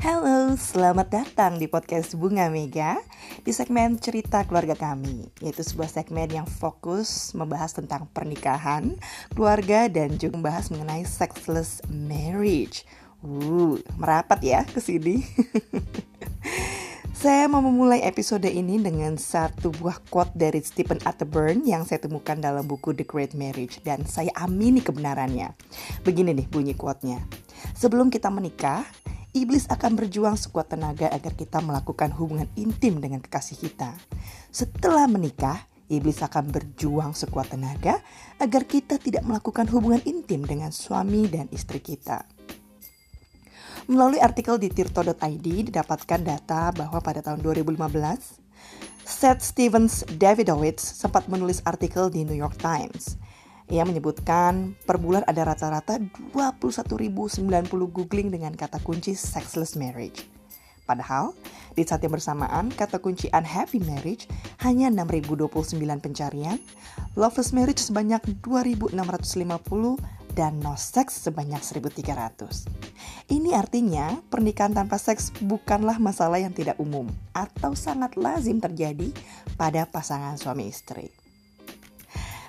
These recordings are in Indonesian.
Halo, selamat datang di podcast Bunga Mega di segmen cerita keluarga kami, yaitu sebuah segmen yang fokus membahas tentang pernikahan, keluarga, dan juga membahas mengenai sexless marriage. Uh, merapat ya ke sini. Saya mau memulai episode ini dengan satu buah quote dari Stephen Atterburn yang saya temukan dalam buku The Great Marriage dan saya amini kebenarannya. Begini nih bunyi quote-nya. Sebelum kita menikah, Iblis akan berjuang sekuat tenaga agar kita melakukan hubungan intim dengan kekasih kita. Setelah menikah, iblis akan berjuang sekuat tenaga agar kita tidak melakukan hubungan intim dengan suami dan istri kita. Melalui artikel di tirto.id didapatkan data bahwa pada tahun 2015, Seth Stevens Davidowitz sempat menulis artikel di New York Times ia menyebutkan per bulan ada rata-rata 21.090 googling dengan kata kunci sexless marriage. Padahal, di saat yang bersamaan, kata kunci unhappy marriage hanya 6.029 pencarian, loveless marriage sebanyak 2.650, dan no sex sebanyak 1.300. Ini artinya pernikahan tanpa seks bukanlah masalah yang tidak umum atau sangat lazim terjadi pada pasangan suami istri.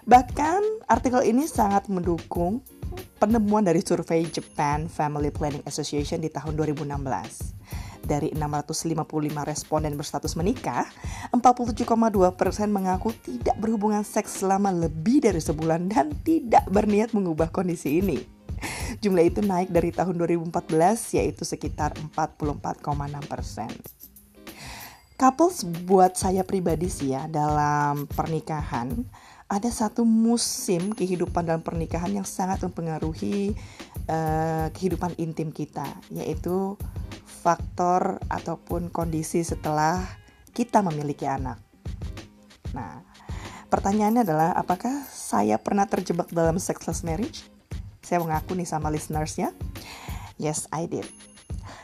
Bahkan artikel ini sangat mendukung penemuan dari survei Japan Family Planning Association di tahun 2016. Dari 655 responden berstatus menikah, 47,2% mengaku tidak berhubungan seks selama lebih dari sebulan dan tidak berniat mengubah kondisi ini. Jumlah itu naik dari tahun 2014 yaitu sekitar 44,6 persen. Couples buat saya pribadi sih ya dalam pernikahan ada satu musim kehidupan dalam pernikahan yang sangat mempengaruhi uh, kehidupan intim kita, yaitu faktor ataupun kondisi setelah kita memiliki anak. Nah, pertanyaannya adalah apakah saya pernah terjebak dalam sexless marriage? Saya mengaku nih sama listeners ya. Yes, I did.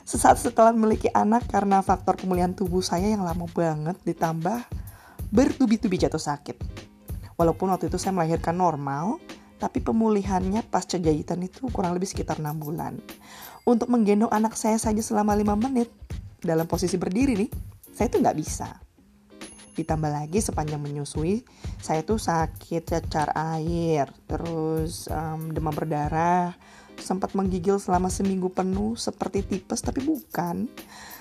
Sesaat setelah memiliki anak karena faktor pemulihan tubuh saya yang lama banget ditambah bertubi-tubi jatuh sakit Walaupun waktu itu saya melahirkan normal, tapi pemulihannya pasca jahitan itu kurang lebih sekitar 6 bulan. Untuk menggendong anak saya saja selama 5 menit dalam posisi berdiri nih, saya tuh nggak bisa. Ditambah lagi sepanjang menyusui, saya tuh sakit cacar air, terus um, demam berdarah, sempat menggigil selama seminggu penuh seperti tipes tapi bukan.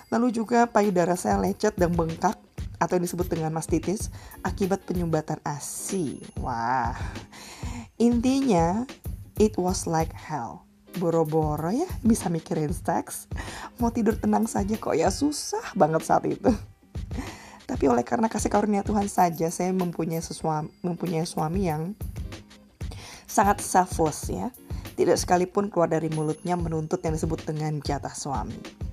Lalu juga payudara saya lecet dan bengkak atau yang disebut dengan mastitis akibat penyumbatan ASI. Wah, intinya it was like hell. Boro-boro ya bisa mikirin seks, mau tidur tenang saja kok ya susah banget saat itu. Tapi oleh karena kasih karunia Tuhan saja saya mempunyai sesuami, mempunyai suami yang sangat selfless ya. Tidak sekalipun keluar dari mulutnya menuntut yang disebut dengan jatah suami.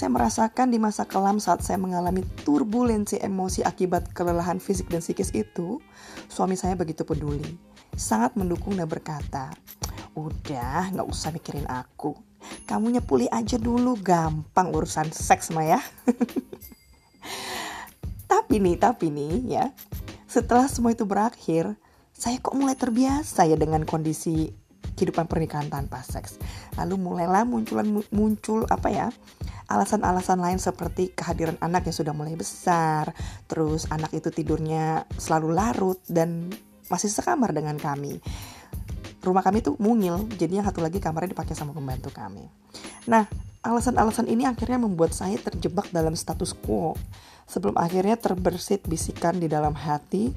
Saya merasakan di masa kelam saat saya mengalami turbulensi emosi akibat kelelahan fisik dan psikis itu, suami saya begitu peduli. Sangat mendukung dan berkata, Udah, gak usah mikirin aku. Kamunya pulih aja dulu, gampang urusan seks mah ya. tapi nih, tapi nih ya, setelah semua itu berakhir, saya kok mulai terbiasa ya dengan kondisi kehidupan pernikahan tanpa seks. Lalu mulailah munculan muncul apa ya? alasan-alasan lain seperti kehadiran anak yang sudah mulai besar, terus anak itu tidurnya selalu larut dan masih sekamar dengan kami. Rumah kami tuh mungil, jadi yang satu lagi kamarnya dipakai sama pembantu kami. Nah, alasan-alasan ini akhirnya membuat saya terjebak dalam status quo. Sebelum akhirnya terbersit bisikan di dalam hati,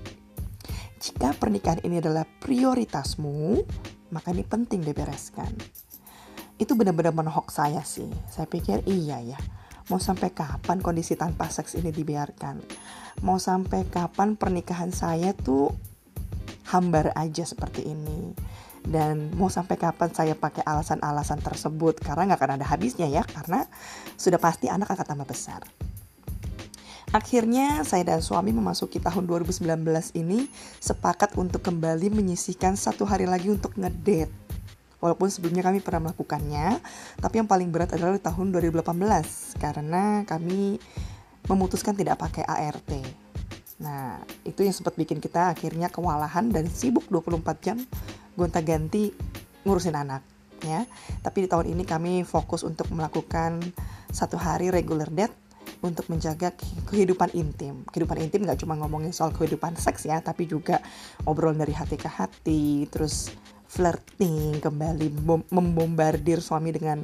jika pernikahan ini adalah prioritasmu, maka ini penting dibereskan itu benar-benar menohok saya sih. Saya pikir iya ya. Mau sampai kapan kondisi tanpa seks ini dibiarkan? Mau sampai kapan pernikahan saya tuh hambar aja seperti ini? Dan mau sampai kapan saya pakai alasan-alasan tersebut? Karena nggak akan ada habisnya ya, karena sudah pasti anak akan tambah besar. Akhirnya saya dan suami memasuki tahun 2019 ini sepakat untuk kembali menyisihkan satu hari lagi untuk ngedate Walaupun sebelumnya kami pernah melakukannya, tapi yang paling berat adalah di tahun 2018 karena kami memutuskan tidak pakai ART. Nah, itu yang sempat bikin kita akhirnya kewalahan dan sibuk 24 jam gonta-ganti ngurusin anak ya. Tapi di tahun ini kami fokus untuk melakukan satu hari regular date untuk menjaga kehidupan intim. Kehidupan intim nggak cuma ngomongin soal kehidupan seks ya, tapi juga obrolan dari hati ke hati, terus flirting kembali, membombardir suami dengan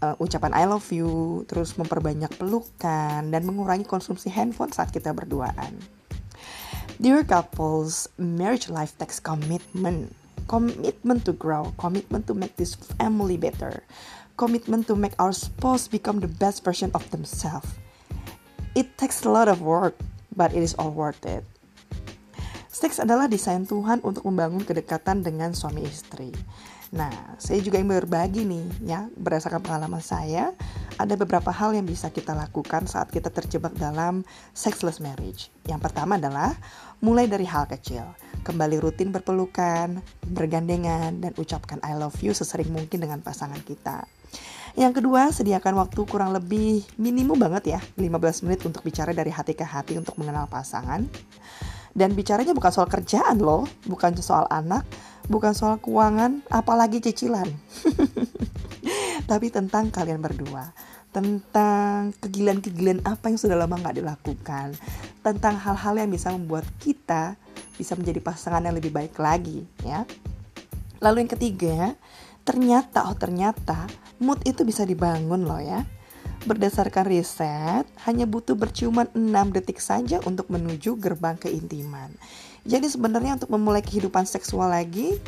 uh, ucapan I love you, terus memperbanyak pelukan dan mengurangi konsumsi handphone saat kita berduaan. Dear couples, marriage life takes commitment. Commitment to grow, commitment to make this family better, commitment to make our spouse become the best version of themselves. It takes a lot of work, but it is all worth it. Seks adalah desain Tuhan untuk membangun kedekatan dengan suami istri. Nah, saya juga ingin berbagi nih ya, berdasarkan pengalaman saya, ada beberapa hal yang bisa kita lakukan saat kita terjebak dalam sexless marriage. Yang pertama adalah mulai dari hal kecil, kembali rutin berpelukan, bergandengan, dan ucapkan I love you sesering mungkin dengan pasangan kita. Yang kedua, sediakan waktu kurang lebih minimum banget ya, 15 menit untuk bicara dari hati ke hati untuk mengenal pasangan. Dan bicaranya bukan soal kerjaan loh, bukan soal anak, bukan soal keuangan, apalagi cicilan. Tapi tentang kalian berdua, tentang kegilaan-kegilaan apa yang sudah lama nggak dilakukan, tentang hal-hal yang bisa membuat kita bisa menjadi pasangan yang lebih baik lagi, ya. Lalu yang ketiga, ternyata oh ternyata mood itu bisa dibangun loh ya. Berdasarkan riset, hanya butuh berciuman 6 detik saja untuk menuju gerbang keintiman. Jadi sebenarnya untuk memulai kehidupan seksual lagi,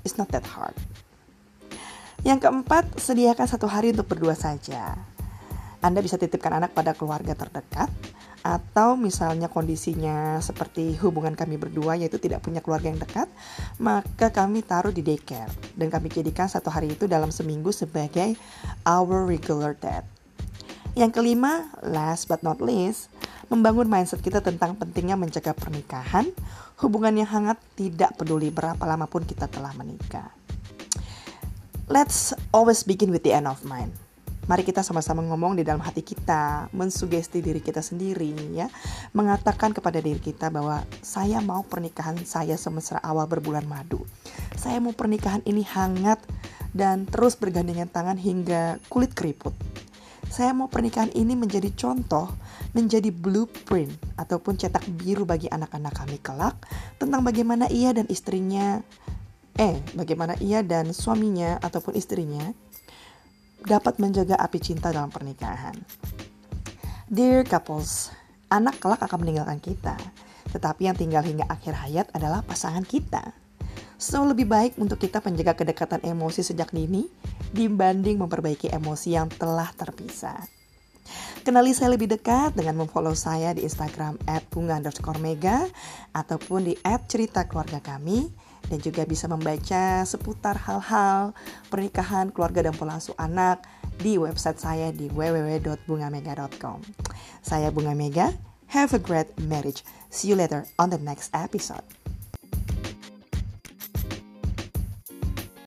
it's not that hard. Yang keempat, sediakan satu hari untuk berdua saja. Anda bisa titipkan anak pada keluarga terdekat, atau misalnya kondisinya seperti hubungan kami berdua yaitu tidak punya keluarga yang dekat, maka kami taruh di daycare dan kami jadikan satu hari itu dalam seminggu sebagai our regular date. Yang kelima, last but not least, membangun mindset kita tentang pentingnya menjaga pernikahan, hubungan yang hangat tidak peduli berapa lama pun kita telah menikah. Let's always begin with the end of mind. Mari kita sama-sama ngomong di dalam hati kita, mensugesti diri kita sendiri ya, mengatakan kepada diri kita bahwa saya mau pernikahan saya semesra awal berbulan madu. Saya mau pernikahan ini hangat dan terus bergandengan tangan hingga kulit keriput. Saya mau pernikahan ini menjadi contoh, menjadi blueprint ataupun cetak biru bagi anak-anak kami kelak tentang bagaimana ia dan istrinya eh bagaimana ia dan suaminya ataupun istrinya dapat menjaga api cinta dalam pernikahan. Dear couples, anak kelak akan meninggalkan kita, tetapi yang tinggal hingga akhir hayat adalah pasangan kita. So, lebih baik untuk kita menjaga kedekatan emosi sejak dini dibanding memperbaiki emosi yang telah terpisah. Kenali saya lebih dekat dengan memfollow saya di Instagram at bunga underscore mega ataupun di cerita keluarga kami dan juga bisa membaca seputar hal-hal pernikahan, keluarga dan pola asuh anak di website saya di www.bungamega.com. Saya Bunga Mega. Have a great marriage. See you later on the next episode.